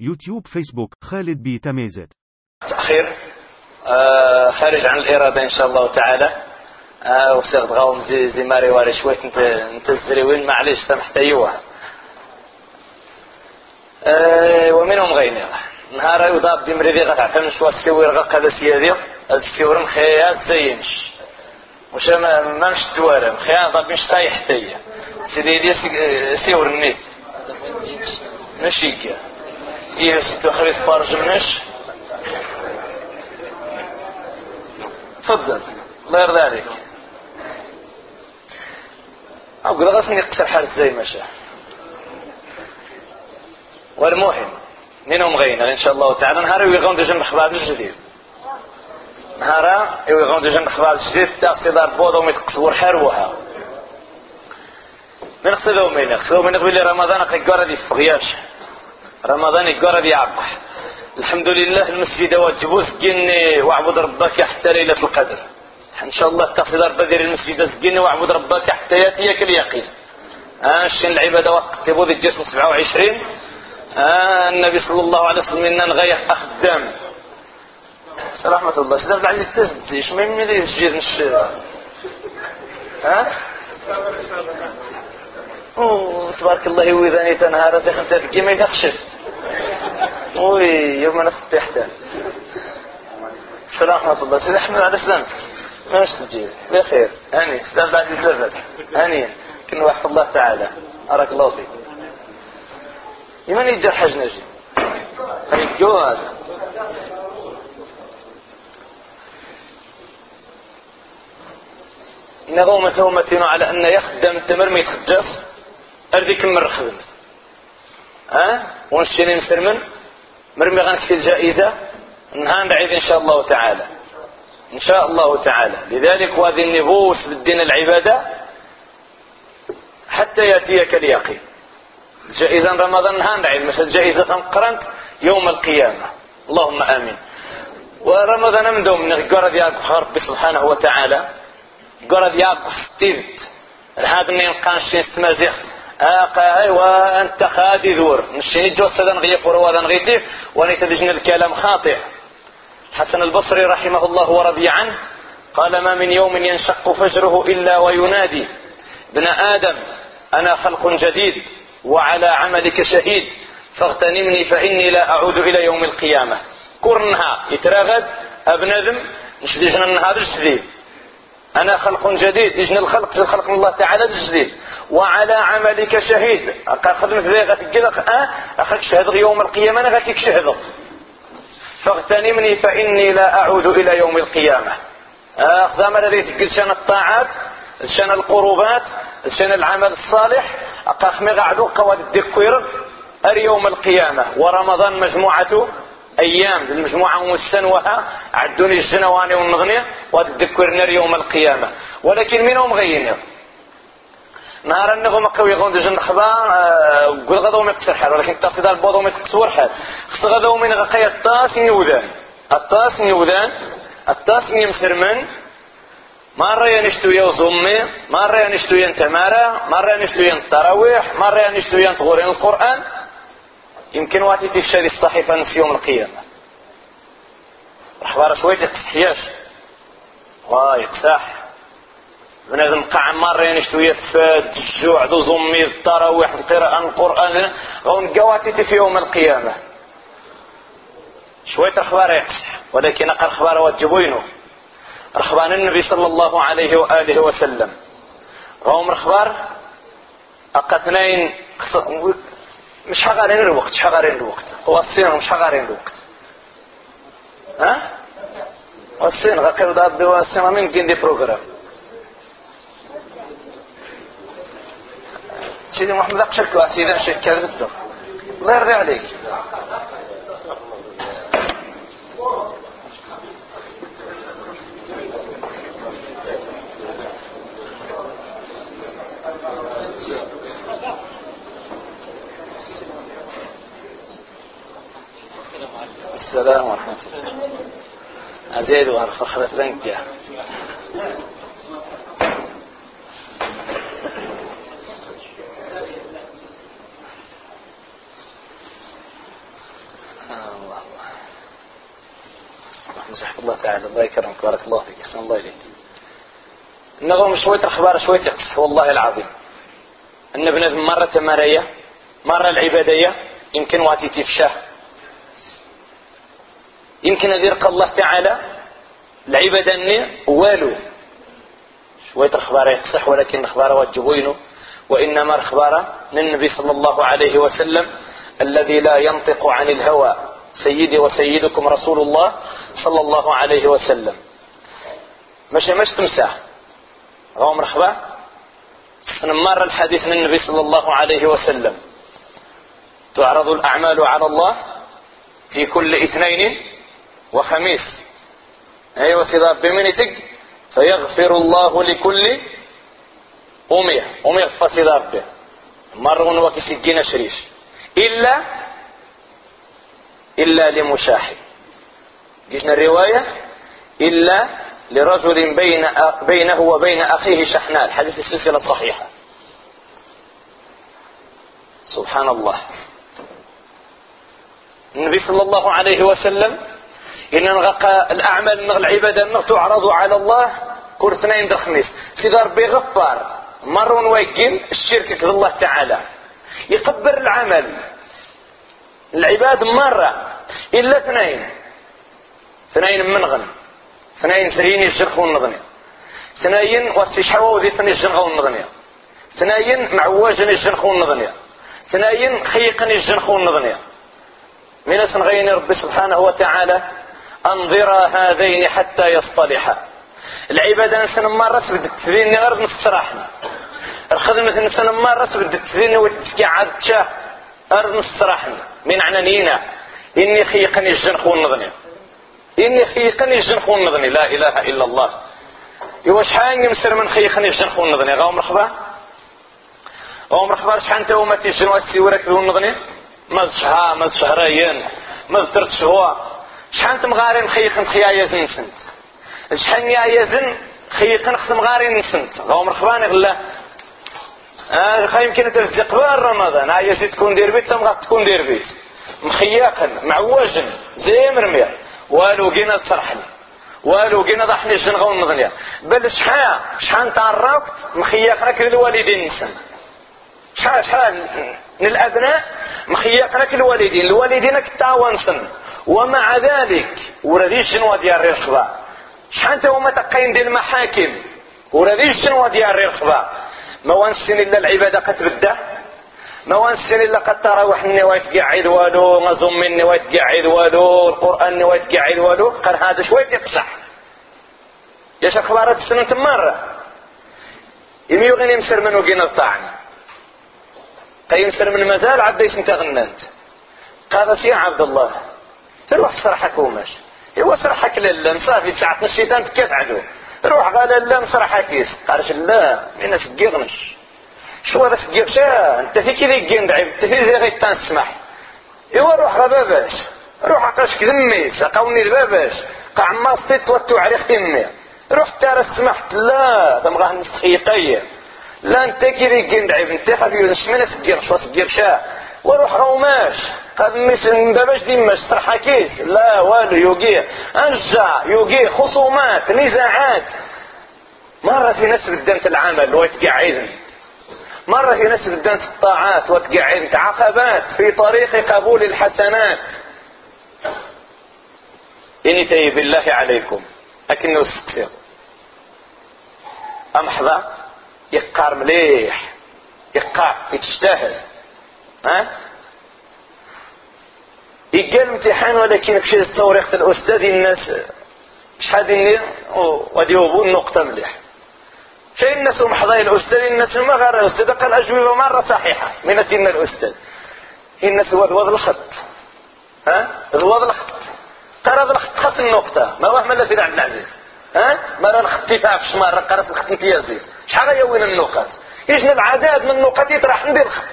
يوتيوب فيسبوك خالد بي تميزت. تأخير آه خارج عن الإرادة إن شاء الله تعالى. آه وصيغ غاوم زي زي ماري واري شوية انت الزريوين معليش سمحت. أيوه. آه ومنهم غيني. نهار يضاب بمريدي غتعتمد شوى السوير غا قدا سيادي السوير مخيات زينش. وش ما مش توارم خيان ضاب مش طايح تيا. سيدي دي سيور النيت ماشي كيا ستو خريط فارج منش تفضل. يرضى عليك أقول غصني يقصر حارس زي ما شاء. والمهم منهم غينا إن شاء الله تعالى. نهار يغون دي جنب خبار الجديد نهار يغون دي جنب خبار الجديد تاقصي دار بوضا وميتقصور حروها من قصدوا من قصدوا من قبل رمضان قد دي فغياش رمضان يقرأ دي عبح الحمد لله المسجد واجبوس سكني واعبد ربك حتى ليلة القدر. إن شاء الله تقصد بدر المسجد سكني واعبد ربك حتى يأتيك اليقين. آه العبادة وقت تبوذ الجسم 27 آه النبي صلى الله عليه وسلم إننا نغير أخدام. رحمة الله. سيدنا العزيز تزديش ما يمي لي الجيد مش ها أوه تبارك الله وإذا تنهار خمسة دقيقة ما شفت. وي يوم أنا فتحت رحمة الله. سيدنا أحمد على السلام. ما مش تجيب بخير. هاني سيدنا العزيز لفت هاني كن واحد الله تعالى. أراك الله فيك. يمن يجر حج نجي؟ الجواد نغوم ثومتنا على أن يخدم تمر ما يتخجص أردي كمر خدمت؟ ها؟ ونشيني مسرمن؟ مرمي غنكسي الجائزة؟ نهان بعيد إن شاء الله تعالى. إن شاء الله تعالى. لذلك وهذه النفوس بالدين العبادة حتى يأتيك اليقين. جائزة رمضان هان بعيد مثل جائزة قرنت يوم القيامة. اللهم آمين. ورمضان مدوم من قرد يقف ربي سبحانه وتعالى. قرد يقف ستيرت. هذا من قانشين استمازيخت. آقا وانت خادي ذور. نشيني جو سدن غيق وروادا غيتيف ونتدجن الكلام خاطئ. حسن البصري رحمه الله ورضي عنه قال ما من يوم ينشق فجره إلا وينادي. ابن آدم أنا خلق جديد وعلى عملك شهيد. فاغتنمني فإني لا أعود إلى يوم القيامة. كرنها يتراغد أبنذم نشديجنا النهار الجديد أنا خلق جديد إجن الخلق خلق الله تعالى الجديد. وعلى عملك شهيد. خدمت ذي غتقلق أه؟ أخذ شهد يوم القيامة أنا غتك شهد فاغتنمني فإني لا أعود إلى يوم القيامة. أخذ الذي تقل شان الطاعات شان القربات شان العمل الصالح. أقاخمي غعدو قواد الدكوير اليوم القيامة. ورمضان مجموعة أيام المجموعة مستنوها عدوني الجنواني والنغنية وتذكرنا يوم القيامة. ولكن منهم غيني نهار النغم قوي غون دجن خبا آه، قول غدو ما يقصر حال ولكن تصيد البوضو ما يقصر حال. خص غدو من غقيا الطاس يودان الطاس يودان الطاس يمسرمن مرة ينشتو يوزمي مرة ينشتو ينتمارا مرة ينشتو ينتراويح مرة ينشتو ينتغورين القرآن. يمكن واتي تفشل الصحيفة نس يوم القيامة. رح شوية تحياش واي قساح بنادم قاع مرة ينشتو يفاد الجوع ذو زمي التراويح القراءة القرآن. غون قواتي في يوم القيامة. شوية أخبار يقصح ولكن أقل أخبار واجبينه رخبان النبي صلى الله عليه وآله وسلم. غوم رخبار أقتنين مش حقارين الوقت مش حقارين الوقت. هو الصين مش حقارين الوقت. ها؟ والصين غير داد دوا الصين من كين دي بروجرام سيدي محمد أقشك وأسيدي أشك كذا الله يرضي عليك. السلام ورحمة الله. أزيد وارفخ رسلنك يا. نصحك الله. تعالى. الله يكرمك. بارك الله فيك. أحسن الله إليك. النظام شوية أخبار شوية يقص والله العظيم. إن بنادم مرة تمارية مرة العبادية يمكن واتي تفشاه. يمكن أن الله تعالى العبادة أني والو. شوية الأخبار يقصح ولكن الأخبار واجبوينه وإنما الأخبار للنبي صلى الله عليه وسلم الذي لا ينطق عن الهوى. سيدي وسيدكم رسول الله صلى الله عليه وسلم. مش مش تمسح غوم رخبة نمر الحديث للنبي صلى الله عليه وسلم. تعرض الأعمال على الله في كل اثنين وخميس. أيوة سيدا بمنتك فيغفر الله لكل أمية. أمية فسيدا ربي مرون وكسجين شريش. إلا إلا لمشاحب جيشنا الرواية إلا لرجل بين بينه وبين أخيه شحناء حديث السلسلة الصحيحة. سبحان الله. النبي صلى الله عليه وسلم إن الأعمال نغ العبادة نغ تعرض على الله كل اثنين الخميس سيدي ربي غفار مر ويقين الشرك الله تعالى. يقبر العمل. العباد مرة إلا اثنين. اثنين منغن اثنين سرين يشرخون النغني اثنين واستشحوا وذي ثني يشرخون النغني اثنين معواجن يشرخون النغني اثنين خيقا يشرخون النغني من اسم غير ربي سبحانه وتعالى أنظرا هذين حتى يصطلحا. العبادة نسن مرة بدك تفيني غير نستراحنا الخدمة نسن مرة بدك تفيني وتسكي عاد شاه غير نستراحنا من عنانينا إني خيقني الجنخ والنظني إني خيقني الجنخ والنظني لا إله إلا الله. إيوا شحال يمسر من خيقني الجنخ والنظني غاو مرحبا. غاو مرحبا. شحال انت وما تيجن واسي ذو النظني ما شهر ما شهرين؟ شهوة؟ شحال تمغاري نخيق نخيا يزن سنت. شحال يا يزن خيق نخدم غاري نسنت غاو مرحبا غلا. آه يمكن تلزق قبل رمضان هاي يزيد تكون دير بيت تم تكون دير بيت. مخياقا معوجا زي مرمية والو قينا تصرحني والو قينا ضحني الجنغة والمضنية بل شحال شحال تعرفت مخياقنا للوالدين نسن. شحال شحال من الأبناء مخياقنا الوالدين. الوالدين كتاوانسن ومع ذلك ورديش جنوة ديال الرخبة شحال هما تقين ديال المحاكم؟ ورديش جنوة ديال الرخبة ما وانسن إلا العبادة كتبدا ما وانسن إلا قد تراوح اني ويتقعد والو غزم مني ويتقعد والو القرآن ويتقعد والو قال هذا شوية يقصح. يا شيخ خبارات السنة مرة. يمي يغني مسر من وقين الطعن. قيم يمسر من مازال عبيش انت غننت. قال يا عبد الله. تروح صرحك وماش. هو صرحك لله صافي ساعة الشيطان كيف عدو روح قال لا نصرحك كيس قالش لا من سقيغنش شو هذا سقيغش أنت في كذا يجين دعيب أنت في غير تنسمح إيوا روح غباباش روح عقاش كذمي سقوني الباباش قاع صيت وتو عريخ تمي روح ترى سمحت. لا تمغاه نسخيقية لا أنت كذا يجين دعيب أنت حبيبي نشمنا سقيغش وسقيغشا وروح غوماش قد مثل داباش ديما شطرحا كيس لا والو يوقي أنجا يوقي خصومات نزاعات. مرة في ناس بدنت العمل وتقعد مرة في ناس بدنت الطاعات وتقعد عقبات في طريق قبول الحسنات. إني تي بالله عليكم. أكنه سكسر أمحظة يقار مليح. يقار يتجتهد ها؟ يقال امتحان ولكن في طريقة الأستاذ الناس شحال اني وغادي يوبوا النقطة مليح. شيء الناس محضاي الأستاذ الناس ما غير الأستاذ قال أجوبة مرة صحيحة. من سن الأستاذ؟ الناس هو ذوض الخط. ها؟ ذوض الخط. هذا الخط خاص النقطة. ما هو ملا سيد عبد العزيز. ها؟ ما الخط في شمار قرص الخط امتيازي شحال يوين النقط يجنب العداد من النقط يطرح ندير الخط؟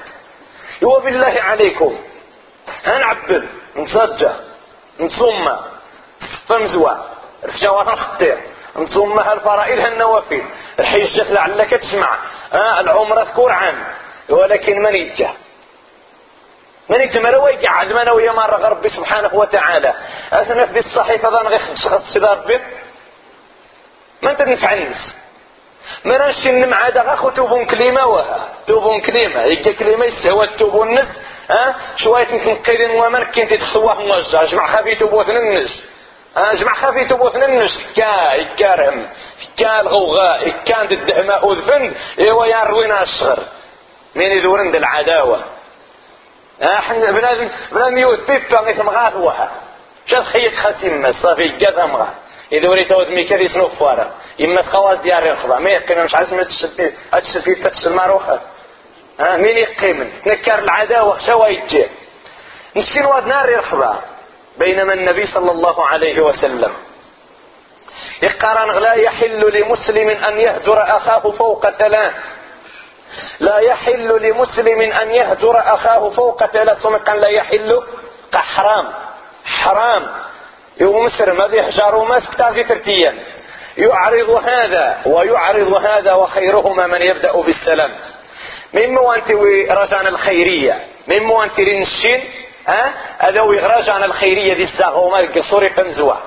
هو بالله عليكم. هنعبد نصجى نصوم فمزوى. رفجوات الخطير نصوم الفرائض النوافل الحجة لعلك تسمع. آه العمرة كور عام. ولكن من يجه من يتمر ويقعد من ويا مرة ربي سبحانه وتعالى. أثنى في الصحيفة ذا نغيخ خص ربي ما أنت نفع الناس. ما نشن مع دغا خو توبون كلمة وها. توبون كلمة. يجي كلمة يستهوى توبون الناس. ها؟ شوية يمكن قيدين ومن كنت تخواه موجه جمع خفي توبوثن الناس جمع خفي توبوثن الناس كا يكارهم كا الغوغاء. كانت الدهماء وذفند إيوا يا روينا الصغر مين يدورن العداوة. إحنا بنادم بنادم يوت بيبا غيث مغاث وها شاد خيط خسيم صافي قاذا مغاث إذا وريت ود ميكا دي سنو فوارا إما خواص ديار الخضا ما يقيم مش عايز ما تشتي أتشتي في تتش الماروخة. ها مين يقيم؟ تنكر العداوة شوا يجي. نسين واد نار الخضا بينما النبي صلى الله عليه وسلم يقارن لا يحل لمسلم أن يهجر أخاه فوق ثلاث لا يحل لمسلم أن يهجر أخاه فوق ثلاث ثم قال لا يحل. كحرام حرام يومسر ما يحجر؟ مسك تازي ترتيا. يعرض هذا ويعرض هذا وخيرهما من يبدأ بالسلام. من موانتي رجعنا الخيرية. من موانتي رنشين ها؟ هذا رجعنا الخيرية دي الزاغوما القصوري فنزوه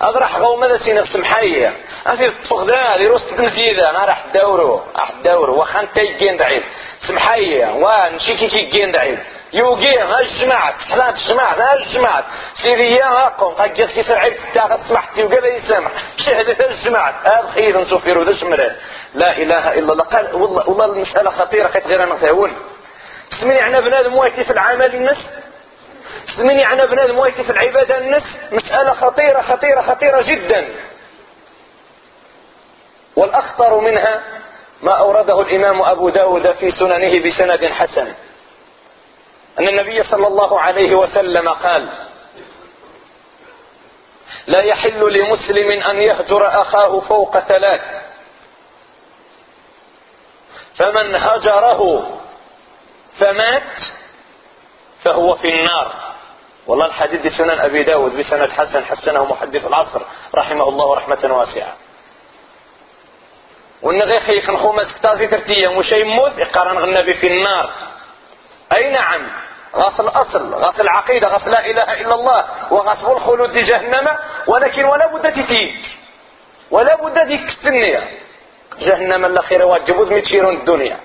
اضرح غومة سينا سمحية اثي الصغداء اللي رست مزيدة أنا راح دورو راح دورو وخان تيجين دعيب سمحية. ونشيكي كي جين دعيب يوجي ها الجماعة حلات الجماعة ها الجماعة سيدي يا هاكم قد كي سرعيب تاخذ سمحتي وقال يسمع شهدت الجماعة هذا خير نسوفيرو ذا شمره لا إله إلا الله. قال والله, والله المسألة خطيرة. كانت غير أنا تهون سمعني عنا بنادم وايتي في العمل الناس. سمعني عنا بنادم وايتي في العبادة الناس مسألة خطيرة خطيرة خطيرة جدا. والأخطر منها ما أورده الإمام أبو داود في سننه بسند حسن. أن النبي صلى الله عليه وسلم قال لا يحل لمسلم أن يهجر أخاه فوق ثلاث. فمن هجره فمات فهو في النار. والله الحديث دي سنن أبي داود بسند حسن حسنه محدث العصر رحمه الله رحمة واسعة. وإن غير خيخ نخومة كتازي ترتيا وشي يموت يقارن النبي في النار. أي نعم؟ غاص الأصل غاص العقيدة غاص لا إله إلا الله وغاص الخلود في جهنم ولكن ولا بد تتيج ولا بد ديك السنية جهنم الأخيرة واجبوز متشيرون الدنيا.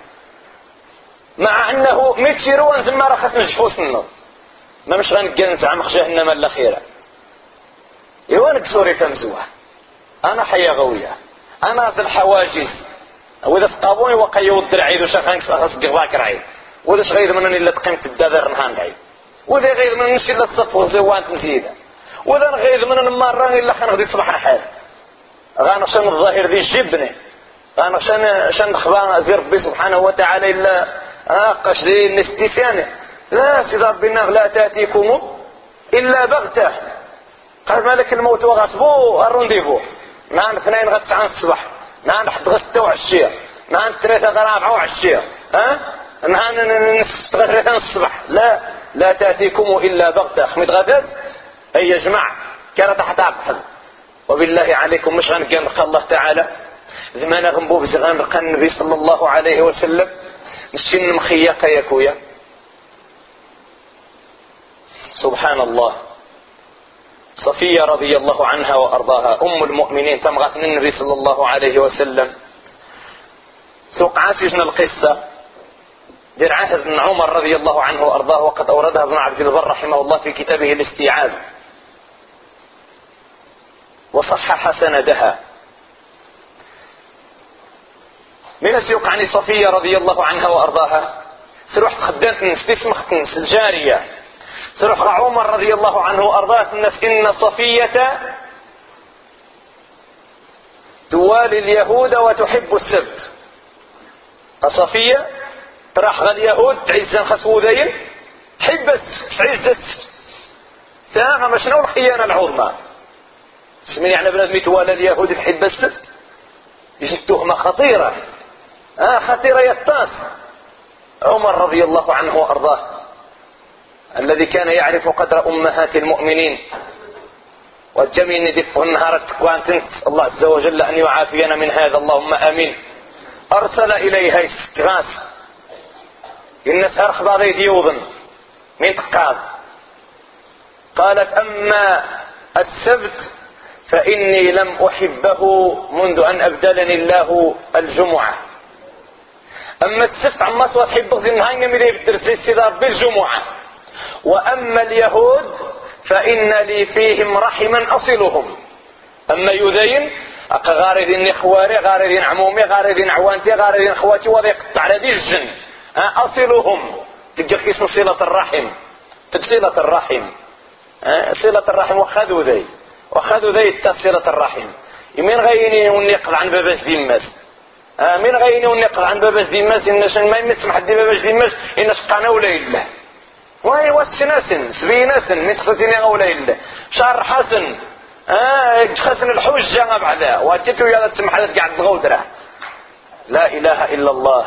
مع أنه متشيرون زما راه خاص نجفو سنو. ما مش غنقنت عمق جهنم الأخيرة. إيوا نكسوري فمزوه أنا حيا غوية. أنا ذا الحواجز. وإذا سقابوني وقا يود العيد وشاف هنكس أخص قضاك رعيد ولا غير من إلا تقيمت الدادر نهان بعيد ولا غير من نمشي إلا الصف زوانت مزيدة ولا غير من المرة إلا خنغدي صباح الحال غانشان الظاهر ذي جبني. غانشان شان خبان زي ربي سبحانه وتعالى إلا قش ذي النستيسان لا سيد ربنا لا تأتيكم إلا بغتة. قال مالك الموت وغصبو الرونديفو نهار اثنين غد تسعة الصباح. نهار حد غد ستة وعشية. نهار ثلاثة غد رابعة وعشية. ها؟ نهار ثلاثة الصباح. لا. لا تأتيكم إلا بغتة. خميد غدات أي يا جماعة كانت تحت عبد وبالله عليكم مش غنقال الله تعالى. زمان غنبو بزغان لقى النبي صلى الله عليه وسلم. نشين مخيقة يا كويا. سبحان الله. صفية رضي الله عنها وأرضاها. أم المؤمنين تمغت النبي صلى الله عليه وسلم. سوق عاسجنا القصة. دير عهد بن عمر رضي الله عنه وأرضاه وقد أوردها ابن عبد البر رحمه الله في كتابه الاستيعاب. وصحح سندها من السيوق عن صفية رضي الله عنها وأرضاها. تروح تخدمت نس تسمخ نس الجارية تروح عمر رضي الله عنه وأرضاه إن صفية توالي اليهود وتحب السبت. صفية تراح اليهود تعز خسودين تحب تعز السبت تاغا شنو الخيانة العظمى؟ سمين يعني بنادم يتوالى اليهود تحب السبت يجي تهمة خطيرة. آه خطيرة يطاس عمر رضي الله عنه وأرضاه. الذي كان يعرف قدر أمهات المؤمنين. والجميع ندف النهار وأن الله عز وجل أن يعافينا من هذا. اللهم آمين. أرسل إليها استغاث. الناس هرخ بعض يوضن من تقاض قالت أما السبت فإني لم أحبه منذ أن أبدلني الله الجمعة. أما السبت عما سوى تحبه في من يبدل السيدة بالجمعة. وأما اليهود فإن لي فيهم رحما أصلهم. أما يذين أقا غاردين خواري غاردين عمومي غاردين عوانتي غاردين خواتي وذي يقطع على دي الجن. أصلهم. تلقى كيس صلة الرحم. صلة الرحم. صلة الرحم وخذوا ذي وخذوا ذي صلة الرحم. يمين غيني ونقض عن باباس ديماس من غيني ونقض عن باباس ديماس إنش ما يمسح حد باباس ديماس إنش قانا ولا إلا. وهي واش ناسن سبي ناسن من تخطيني ولا إلا شهر حسن آه خسن الحجة بعدا. واتيتو يا تسمح قاعد تغودره لا إله إلا الله.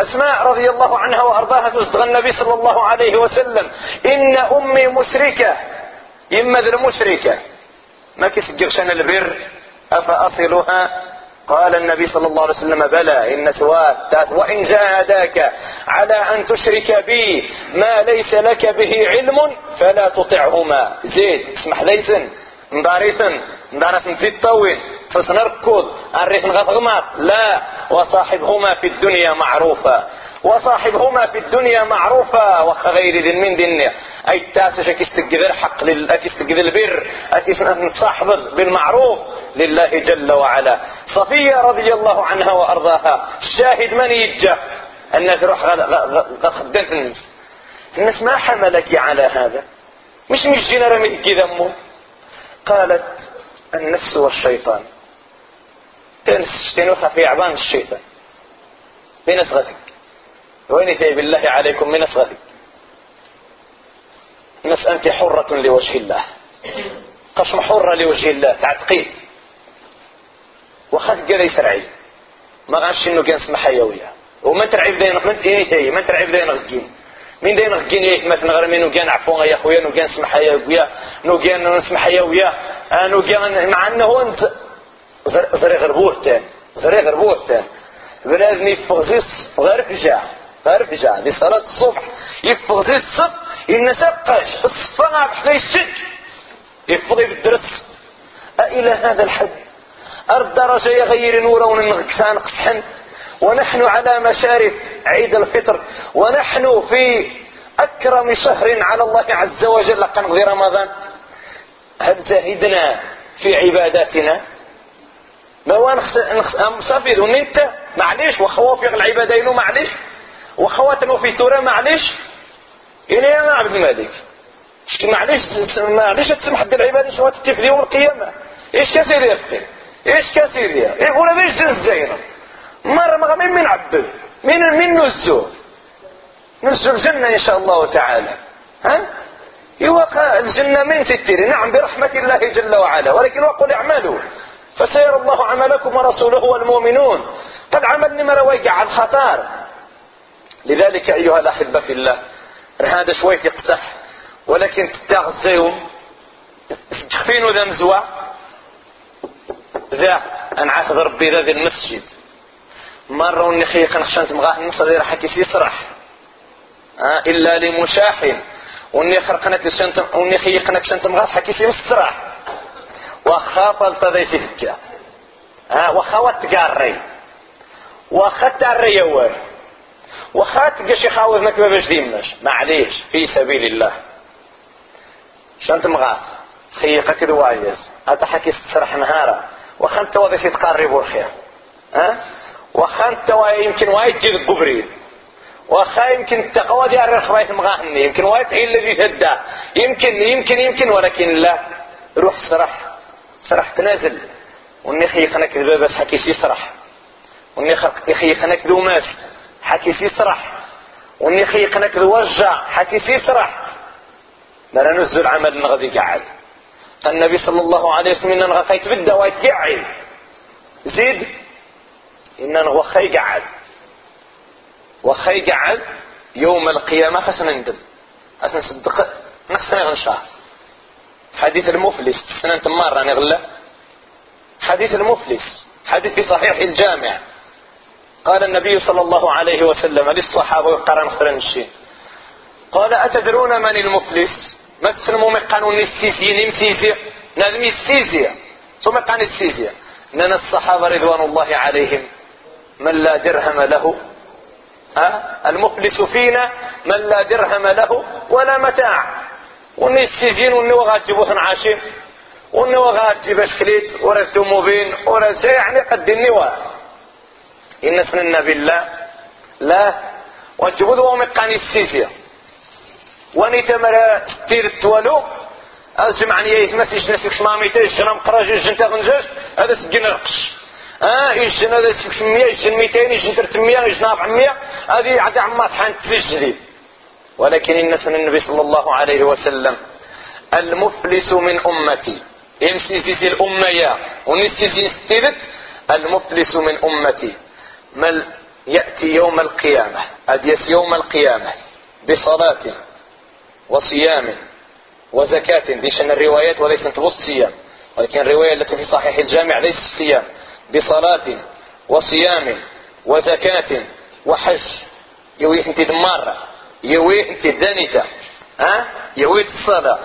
أسماء رضي الله عنها وأرضاها تصدغ النبي صلى الله عليه وسلم. إن أمي مشركة. يما ذر مشركة. ما كيسجرش أنا البر. أفأصلها؟ قال النبي صلى الله عليه وسلم بلى إن سوات وإن جاهداك على أن تشرك بي ما ليس لك به علم فلا تطعهما. زيد اسمح ليسن مدارسن مدارس نزيد طويل تس نركض الريف نغطغمات لا وصاحبهما في الدنيا معروفا. وصاحبهما في الدنيا معروفا وخ غير ذي من دنيا أي تاسش اكستقذر حق لل اكستقذر البر اكستقذر بالمعروف. لله جل وعلا. صفية رضي الله عنها وأرضاها. الشاهد من يجا؟ الناس روح خدمت الناس. الناس ما حملك على هذا. مش مش جينا رميت كذا قالت النفس والشيطان. تنسجتنوها في عبان الشيطان. من أصغتك؟ وين بالله عليكم من أصغتك؟ نس أنت حرة لوجه الله. قسم حرة لوجه الله تعتقيد. وخذ قري سرعي. ما غنش انه كان سمح حيوية وما ترعب دين من تيني ما ترعب دين غكين من دين غكين إيه مثلا غرمي نو كان عفوا يا خويا نو كان سمح حيوية نو كان نسمح حيوية نو كان مع أنه أنت زري غربوه تاني زري غربوه تاني بلازم يفغزيس غير فجاع غير فجاع لصلاة الصبح يفغزيس الصف ينسقش الصفا بحدا يسجد يفضي بالدرس أإلى هذا الحد. الدرجة يغير نورا ونغكسان قسحن ونحن على مشارف عيد الفطر. ونحن في أكرم شهر على الله عز وجل. قنقضي رمضان. هل زهدنا في عباداتنا؟ ما هو مصافي انت معليش. وخوافق العبادة ينو معليش. وخواتنا في تورا معليش. إلي يا عبد الملك. معليش معليش تسمح بالعبادة. شو تتفدي يوم القيامة إيش كثير يا أخي إيش كثير يا يقول هذا إيش الزينة مرة ما من من عبد؟ من من نزو نزو الجنة إن شاء الله تعالى. ها؟ يوقع الجنة من ستير. نعم برحمة الله جل وعلا. ولكن وقل اعملوا. فسيرى الله عملكم ورسوله والمؤمنون. قد عملني مرة ويقع عن خطار لذلك أيها الأحبة في الله هذا شوية يقتح ولكن تغزيهم. تخفينو ذا مزوع ذا عاهد ربي ذا المسجد. مرة ونخي خنخشان تمغاه النصر راح يسرح. آه إلا لمشاحن. وني خرقنك لسنت وني خيقنك سنت مغاه حكي مسرح واخا فلطذي سهجة. ها واخا واتقاري واخا تاري يوال واخا تقشي خاوز نكبة باش ديمش معليش في سبيل الله. شانت مغاث خيقك دوايز هذا حكي تسرح نهارا. واخا انت وضي تقرب الخير. ها؟ واخا انت يمكن وايد تجيب قبريل واخا يمكن التقوى ديال الرخبة مغاهني يمكن وايد هي الذي تهدى يمكن يمكن يمكن ولكن لا. روح سرح. سرح تنازل. وني خيقنا كذبا بس حكي سيسرح وني خيقنا كذو ماس. حكي سيسرح وني خيقنا كذو وجع. حكي سيسرح مرا نزل عمل نغدي قاعد النبي صلى الله عليه وسلم إن غقيت بدا ويتقعد زيد إن وخي قعد وخي قعد يوم القيامة خسنا ندم أسن صدق نخسنا غنشاه حديث المفلس سنة مرة نغلى حديث المفلس حديث في صحيح الجامع. قال النبي صلى الله عليه وسلم للصحابة قرن خرنشين قال أتدرون من المفلس؟ ما تسلموا من قانون السيسي نمسيسي نادم السيسي ثم قانون السيسي أننا الصحابة رضوان الله عليهم. من لا درهم له؟ ها؟ المفلس فينا من لا درهم له ولا متاع. وني السيزين وني وغاتجيبو عاشين. وني وغاتجيب أشكليت ورا التوموبين ورا يعني قد النواه إن سننا بالله. لا. وجبوا ذو مقاني السيسية. واني تمر ستير التوالو أزمعني يتمسج نسك شمامي تيش جنام قراج جنتا غنجاج هذا سجن رقش آه يجن هذا سكس مية يجن ميتين يجن ترتمية يجن عمية. هذه عاد عمات حان جديد ولكن إن سن النبي صلى الله عليه وسلم المفلس من أمتي. يمسيسي الأمة يا ونسيسي ستيرت المفلس من أمتي. من يأتي يوم القيامة أديس يوم القيامة بصلاة. وصيام وزكاة ديشن الروايات وليست بالصيام ولكن الرواية التي في صحيح الجامع ليس الصيام. بصلاة وصيام وزكاة وحج. يوي انت دمارة يوي انت دانيتا ها؟ يوي الصلاة.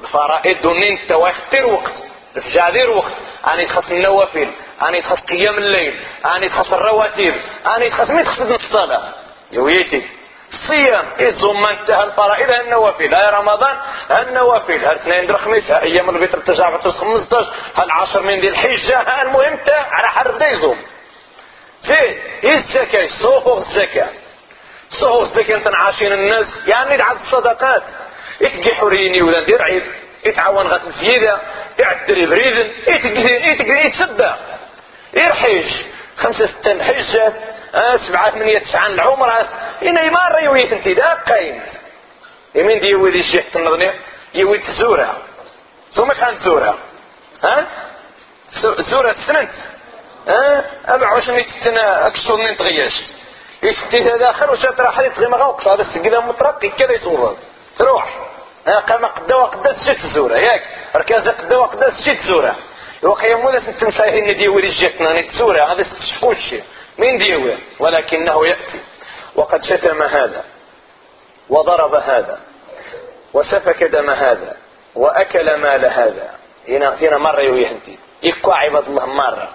الفرائض دونين تواختر وقت رفجع دير وقت. أني تخص النوافل أني تخص قيام الليل أني تخص الرواتب أني تخص مين تخص الصلاة؟ يويتي إذ ما انتهى الفرائض النوافل؟ هاي رمضان النوافل؟ ها اثنين در خميس أيام الفطر تجعب 15 ها العشر من ذي الحجة؟ ها المهم على حرب دا يزوم. فين الزكاة صوفو الزكاة. صوفو الزكاة انت عاشين الناس يعني عاد الصدقات. اتقي حريني ولا دير عيب يتعاون زيادة يعدل بريدن. يتقري يتقري يتصدى يرحيج خمسة ستة حجة. سبعة ثمانية تسعة العمرة إنا يمار يويت انت قايم. يمين دي يوي دي شيخ تنظني يوي تزورها. ثم كانت تزورها. ها؟ زورها تسننت. ها؟ أبع واش نتنا أكسر نتغياش. يستي هذا آخر وش ترى حد يتغي مغاوك هذا السجل مطرقي كذا يصور تروح. قام قدا وقدا تشت زورة ياك. ركاز قدا وقدا زورة وقيم ولا تمسايه ان ديوي جيتنا نتسورة هذا ستشفوش من ديوي ولكنه يأتي. وقد شتم هذا وضرب هذا وسفك دم هذا وأكل مال هذا. هنا فينا مرة يوي انتي يكوا عباد الله مرة.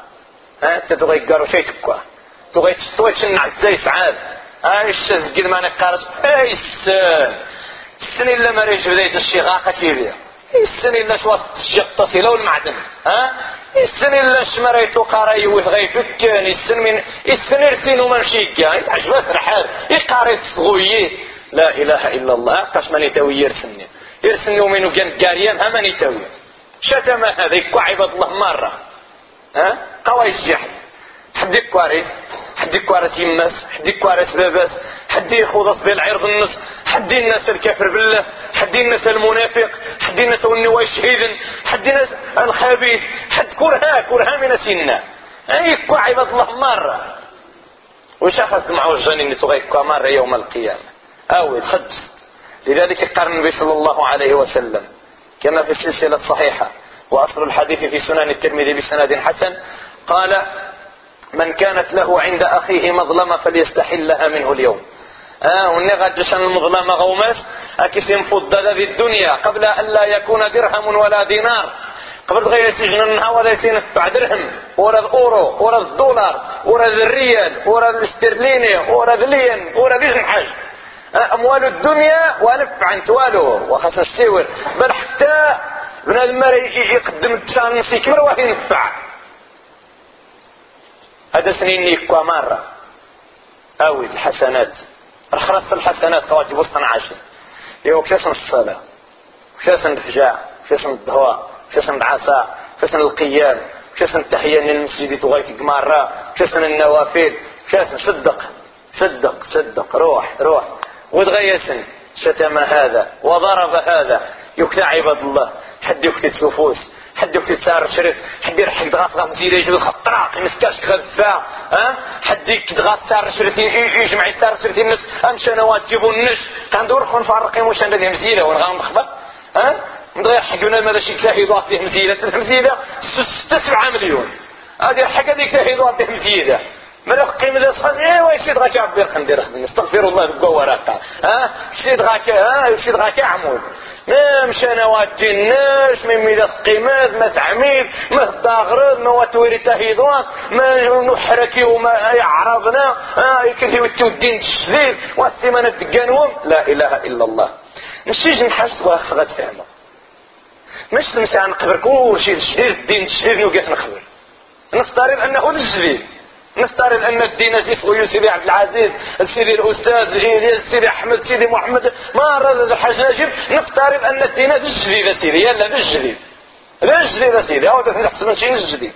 ها؟ أنت تبغى يقارو شيء تكوا تبغى تشتوي تشنع إزاي سعاد. إيش قد ما نقارش؟ اي السن السن إلا ما ريج بداية الشغاقة كيبير السن إلا شواس الشيق تصيلة والمعدن ها؟ السن إلا شمريتو قاري وثغي فكان. السن من السن يرسين وما نشيكا عجبات رحال يقاري تصغويه لا إله إلا الله. قاش ماني تاوي يرسني. يرسني ومنو كان ها ماني تاوي شتم هذا يكو عباد الله مرة. ها؟ قوي الجحد حد يكواريس حد يكوارس يماس حد يكوارس باباس حد يخوض بالعرض النص حد الناس الكافر بالله حد الناس المنافق حد الناس النواي شهيدا حد الناس الخبيث حد كرها كرها من سنة يكو عباد الله مرة. وش أخذت معه الجنين تغيكو مرة يوم القيامة؟ أو خدس لذلك قال النبي صلى الله عليه وسلم. كما في السلسلة الصحيحة وأصل الحديث في سنن الترمذي بسند حسن قال من كانت له عند أخيه مظلمة فليستحلها منه اليوم. آه غادشان المظلمة غوماس أكسم فضل في الدنيا قبل أن لا يكون درهم ولا دينار. قبل غير سجن النها ولا يتنفع درهم. ولا الأورو ولا الدولار ولا الريال ولا الاسترليني ولا الين ولا ذي حاجة أموال الدنيا ونفع توالو وخاصة السيور بل حتى بنادم يقدم التسان نسي كبر ينفع. هذا سنين يكوا مرة أوي الحسنات رخرص الحسنات كواجب وسط عاشر يو كيسن الصلاة؟ كيسن الفجاع كيسن الدهواء كيسن العصا؟ كيسن القيام؟ كيسن التحية للمسجد تغيك مرة كيسن النوافل؟ كيسن صدق. صدق صدق. روح روح. وتغيسن شتم هذا وضرب هذا. يكتع عباد الله. حد يكتب سفوس حد يكتب سار شريف حد يرحق دغاس غا مزيد يجي الخطراق يمسكاش غفا ها؟ حد يكتب غاس سار شريف يجمع سار شريف الناس امشي أنا واجبوا النش كندور خون فارقين واش عندنا مزيلة وأنا غنخبر ها؟ ندغير حقنا ماذا شي كلاهي فيه مزيده مزيده 6 7 مليون. هذه الحاجة ديك كلاهي به مزيده مالا قيم ذا سخاز ايوا يشيد غاكا عبير خندير خدم استغفر الله بقوة ها؟ شيد غاكا ها؟ يشيد غاكا عمود. ما مشانا واتجناش من ميدا قيمات ما تعميد ما تداغرد ما واتوري تهيضوان ما نحركي وما يعرضنا ها؟ يكثي الدين تشديد والسيمانة تقانوم لا إله إلا الله. نشيج نحس واخ غتفهمه مش نمشي نقبر كل شيء تشديد الدين تشديد نوقف نخبر نفترض أنه الجديد نفترض أن الدين سيدي سيدي عبد العزيز سيدي الأستاذ الياس سيدي أحمد سيدي محمد ما رد الحجاجب نفترض أن الدين هذا الجديد سيدي يلا هذا الجديد هذا الجديد سيدي هاو نحسب شي الجديد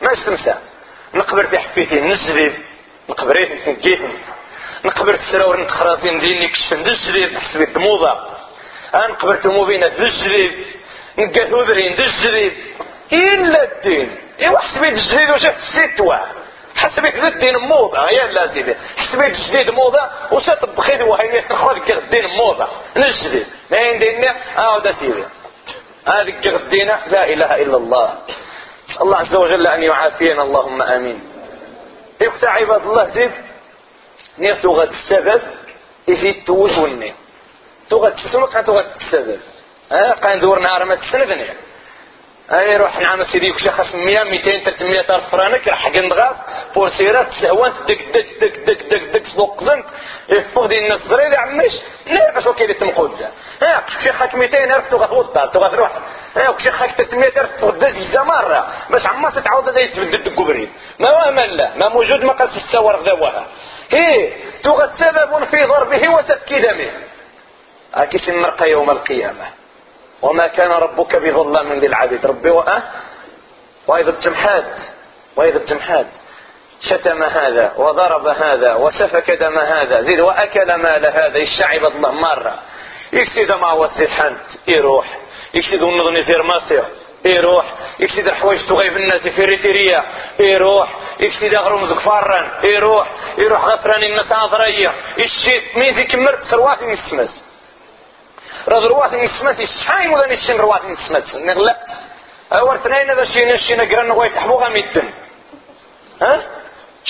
ماش تمسى نقبر في حفيتي الجديد نقبر نكيف نقبر السراور نتخراسين ديني كشف من الجديد نحسب الدموضه نقبر تموبينات الجديد نقاثو ذرين الجديد إلا الدين. ايوا حسبيت الجديد وشفت ست واحد حسبت الدين موضة يا لا سيدي حسبت الجديد موضة وستطبخي وهي يستخرج الدين موضة. الجديد ما يندينا آه ده سيدي. هذه الدين لا إله إلا الله. الله عز وجل أن يعافينا اللهم آمين. يقطع عباد الله زيد. نيرتو غد السبب يزيد توجوني. تغد تسمك تغد السبب. ها قان دور نهار ما تسندني أي روح نعم سيدي كشي خاص 100 200 300 ألف فرانك راح قندغاس بورسيرات سهوان دك دك دك دك دك دك سوق زنك. يفوق دي الناس زريد عمش. لا باش وكيل تمقود ها كشي خاك 200 ألف تغاد وضع تغاد روح ها كشي خاك 300 ألف تغاد زيزا مرة باش عما ستعاود هذا يتبدل دك ما هو لا ما موجود ما قالش السوار غداوها هي تغاد سبب في ضربه وسفك دمه. هاكي سمرقى يوم القيامة. وما كان ربك بظلام للعبيد. ربي وأه وإذا الجمحاد وإذا الجمحاد شتم هذا وضرب هذا وسفك دم هذا. زيد وأكل مال هذا. الشعب الله مرة. يكسد ما وسط حنت يروح. يكسد النظن يصير ماسيو يروح. يكسد الحوايج تغيب الناس في ريتيريا يروح. يكسد اغرم زكفارا يروح. يروح غفران الناس عضرية يشيت ميزي كمر سروات السمس راه روات نسمات شحال ولا نشين روات نسمات نغلا اور اثنين هذا شي نشي نقرأ نغوي تحبو غاميدن ها؟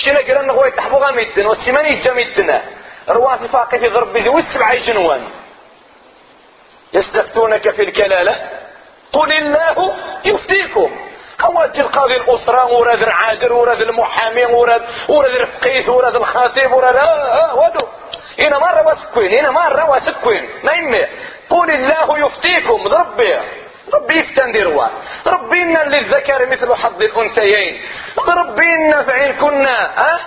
شي نقرا نغوي تحبو غاميدن والسيمان يجا ميدنا روات فاقي في ضرب بيزي والسبعة جنوان. يستفتونك في الكلالة. قل الله يفتيكم. قوات القاضي الأسرة وراد العادر وراد المحامي وراد وراد الفقيس وراد الخطيب وراد آه آه ودو. هنا مرة واسكوين هنا مرة واسكوين ما يمي قل الله يفتيكم ربي. ربي يفتن دروا ربي إن للذكر مثل حظ الأنثيين. ربي إن فإن كنا أه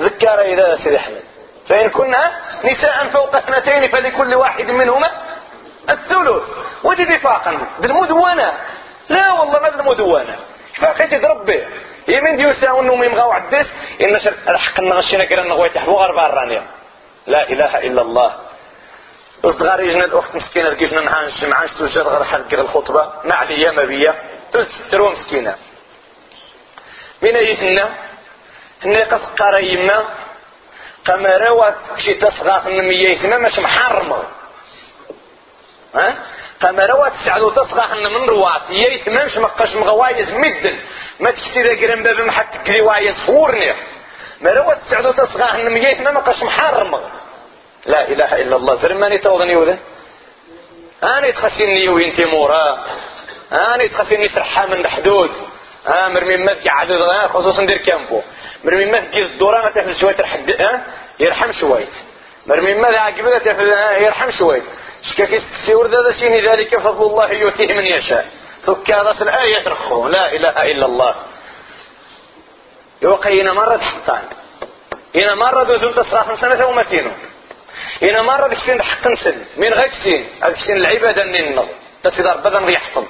ذكر إذا سيدي أحمد. فإن كنا نساء فوق اثنتين فلكل واحد منهما الثلث. وجد وفاقا بالمدونة لا والله ما المدونة. فاقيت ربي. يمين ديوسا انهم يمغاو عدس. إن الحق نغشينا كرا نغوي تحبو غربا الرانيا لا إله إلا الله. اصدغار يجنا الأخت مسكينة لقيتنا نعانش معانش توجر غير حلق الخطبة. ما عليا ما بيا. ترو مسكينة. من ايتنا هنا؟ قصقار يما قمروات كشي تصغاف من ميايتنا مش محرمة. ها؟ قمروات سعدو تصغاف من روات يايتنا مش مقاش مغوايز مدن. ما تكسي ذا قرن باب محتك روايز فورني ما روات سعدو تصغاف من ميايتنا مقاش محرمة. لا إله إلا الله. زرماني توضني وذا؟ أنا يتخسيني وينتي مورا أنا يتخسيني فرحة من الحدود. ها مرمي ما في عدد. خصوصا ندير كامبو. مرمي ما في الدورة ما تفل شوية ها يرحم شوية. مرمي ما ذا عقبة تفل يرحم شوية. شكاك السيور ذا شيني ذلك فضل الله يؤتيه من يشاء. ثك هذا الآية ترخو. لا إله إلا الله. يوقينا مرة تحطان هنا مرة دوزون تصراح من سنة ومتينو. إنا مرة ديك السين حق نسل. من غير السين هذيك السين العبادة نينا تسيدار بدن يحفظ.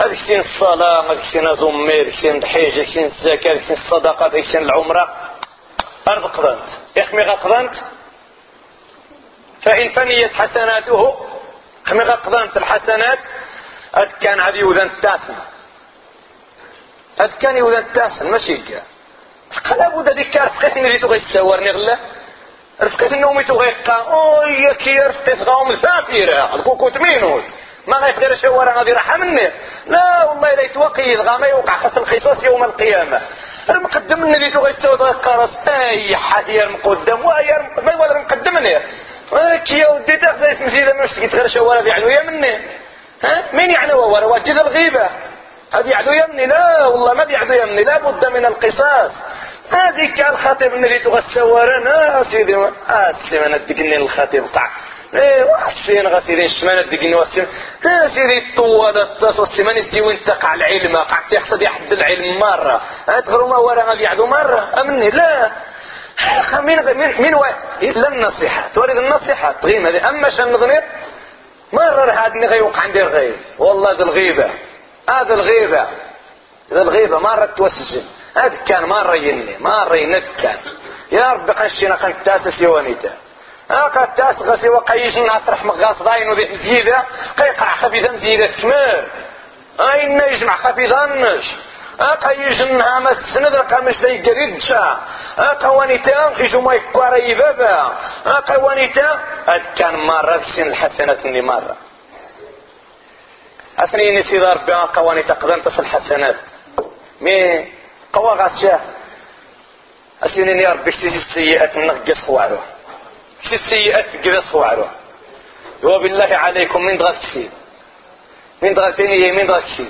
هذيك السين الصلاة هذيك السين زمي هذيك السين الحج هذيك السين الزكاة هذيك السين الصدقة هذيك السين العمرة. أرض قضنت. يخمي قضنت؟ فإن فنيت حسناته خمي قضنت الحسنات هاد كان عادي يوذن التاسم هاد كان يوذن التاسم ماشي كاع. قلبو دا ديك كارف قسم اللي تغي تساورني غلا رفقت النومي تغيقا اوي كي رفقت غاوم الفافيرة الكوكو تمينوت ما غيقدر شوارا غادي راح مني لا والله لا يتوقي غا ما يوقع خاص الخصاص يوم القيامة. المقدم الذي تغيستو كارس أي حاجة المقدم وهي ما ولا المقدم كي يا ودي تاخذ اسم زيادة مش تغير شوالة يعلو يا مني ها؟ مين يعلو هو واجد الغيبة. هذه يعدو يمني. لا والله ما بيعدو يمني. لا بد من القصاص. هذيك الخطيب تغسورنا سيدي آه سيدي ما ندقني الخطيب قع إيه وحسين غسيدي الشمان ندقني وسيم آه سيدي الطوال والسمان يسدي وين تقع العلم قعدت يحصد يحد العلم مرة. ادخلوا ما ورا ما بيعدو مرة؟ أمني؟ لا. مين مين مين إلا النصيحة. تورد النصيحة. تغيم هذه. أما شان نغني مرة هاد غيوقع عندي الغيب. والله ذي الغيبة. هذا الغيبة. هذا الغيبة مرة توسجن. كان مرة يني مرة كان. يا رب قشينا قن تاسس يوانيتا هاكا تاس غسي وقيش نصرح مغاص ضاين وذي مزيدة قيقع خفيذا مزيدة ثمار اين يجمع خفيذا نش هاكا يجنها ما السند رقا مش ذي قريد شا. هاكا وانيتا يجو ما يكوار يبابا. هاكا وانيتا هاد كان مرة في سن الحسنات اللي مرة أسني نسي ربي قواني تقدم تصل حسنات مي قوا غاسيا أسني يا ربي شتي السيئات نقص خوارو. شتي السيئات قص خوارو. وبالله عليكم من دغتي من دغتيني من دغتي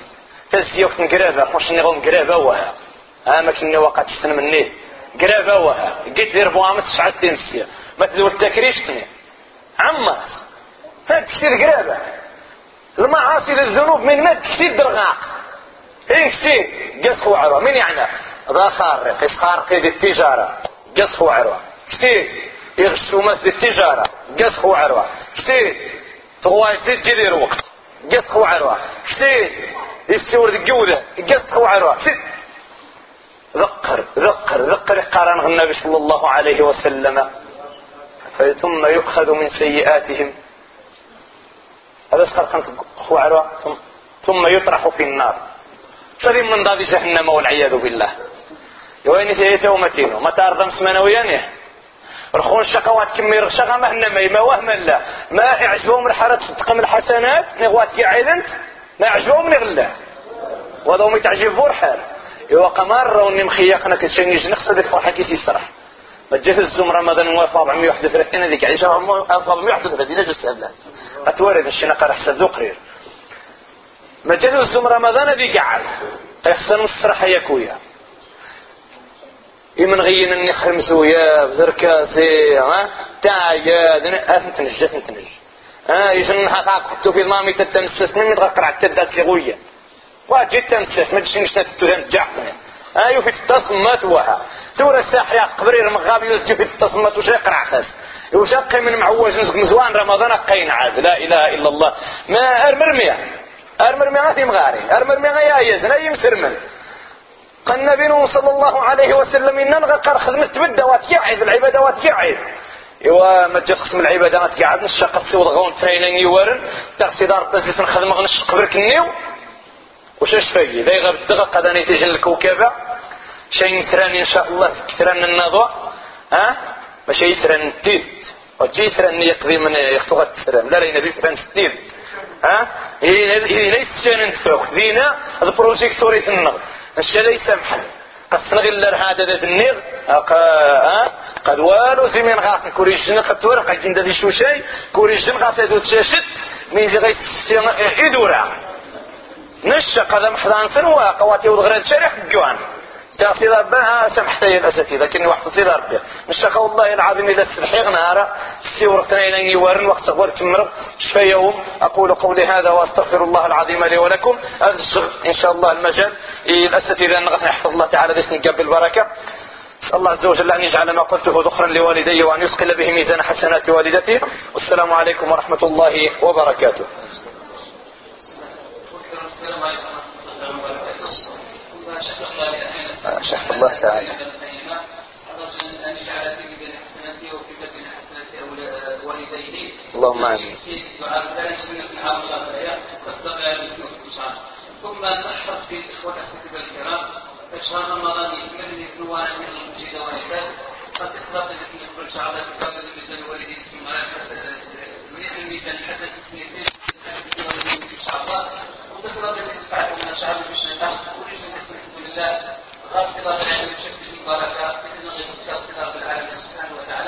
تزيوك نقرابة خوش نغوم قرابة وها. اما كني وقت سن مني. قرابة وها. قلت دير بوامة تسعة سنين ما تدور التكريشتني عماس هاد كثير قرابة المعاصي للذنوب من مد كثير درغاق كثير قص عروة من يعني ذا خارق خارق دي التجارة قص عروة كثير يغشوا مسد التجارة قص عروة كثير تغواي زيد جدير وقت قص عروة كثير يستور الجودة قص عروة كثير ذكر ذكر ذكر قرن النبي صلى الله عليه وسلم. ثم يؤخذ من سيئاتهم هذا سخر كانت خوعرة ثم يطرح في النار. سليم من ضاد جهنم والعياذ بالله. يوين في يومتين ما تارضم سمنويا رخون الشقوات كمي رغشقة ما هنا ما وهم لا ما يعجبهم الحرة تقم الحسنات؟ نغوات قاعد انت ما يعجبهم نغلا وهذا هم يتعجبوا الحال يوا قمر وني مخيقنا كنشي نجي نقصدك فرحة كيسي يسرح ما جهز الزمرة ماذا نوافق 431 هذيك عيشة 431 نجس أبلاد أتورد الشنا قال أحسن ذو قرير ما الزم رمضان ذي قعد. يحسن الصراحة يكويا يمن غين إني خمسويا بذركاسي ها؟ تايا اثن تنج اثن تنج. ها يجن حقاق حطو في المامي تتمسس من متغقر على التدات في غويا واجي تمسس ما تجي نشنا تتوهم جعفنا ها يوفي التصمات وها. سورة الساحة قبري المغابي يوزجي في التصمات وش يقرع خاس. وشق من معوج مزوان رمضان قين عاد. لا إله إلا الله. ما ارمرميا ارمرميا غادي مغاري. ارمرميا يا يزن أي مسرمن قال النبي صلى الله عليه وسلم إن نغقر خدمة تبدا واتقعد العبادة واتقعد إيوا ما تجي قسم العبادات قاعد نشق السود غون ترينين يورن تغسي دار بس نخدم غنش قبرك النيو. وش اش فاي ذا يغاب الدغا قد اني تجن الكوكبة شيء مسراني إن شاء الله كثران النظر ها؟ ماشي يسرى التيت. وتجي يسرى ان يقضي من يختوغ التسرام لا لا ينبي يسرى التيت. ها؟ هي ليس شان نتفوق دينا البروجيكتور يتنغ الشيء لا يسامح قصنا غير هذا ذات النغ ها؟ قد والو زمين غاس. كوريجن قد تورق عند ذي شو شيء. كوريجن غاس يدو تشاشت. من زي غيس يدورا نشا قدم محضان سنوا قواتي ودغرات شريح جوان تغسي ربها سمحت يا الأساتذة لكني واحد تصير ربي نشاق الله العظيم إذا استلحق نهارا سيورتنا إلى يوارن وقت صغور تمر شفى يوم. أقول قولي هذا وأستغفر الله العظيم لي ولكم. أرجع إن شاء الله المجال. الأساتذة نغفر يحفظ الله تعالى باسم قبل البركة. أسأل الله عز وجل أن يجعل ما قلته ذخرا لوالدي وأن يثقل به ميزان حسنات والدتي. والسلام عليكم ورحمة الله وبركاته. شف الله تعالى. اللهم آمين. ثم نحفظ في اخوه الكرام اشهر رمضان يكمل نوعا من المسجد والعباد قد اخلاق الاسم كل شعب كتاب الميزان والدين اسم من الميزان الحسن اسم ان شاء الله وتخلق الاسم بعد ما شعب بشهاده ورجل الحمد لله قال صلة العالم بشكله قال كأن غير صلة بالعالم سبحانه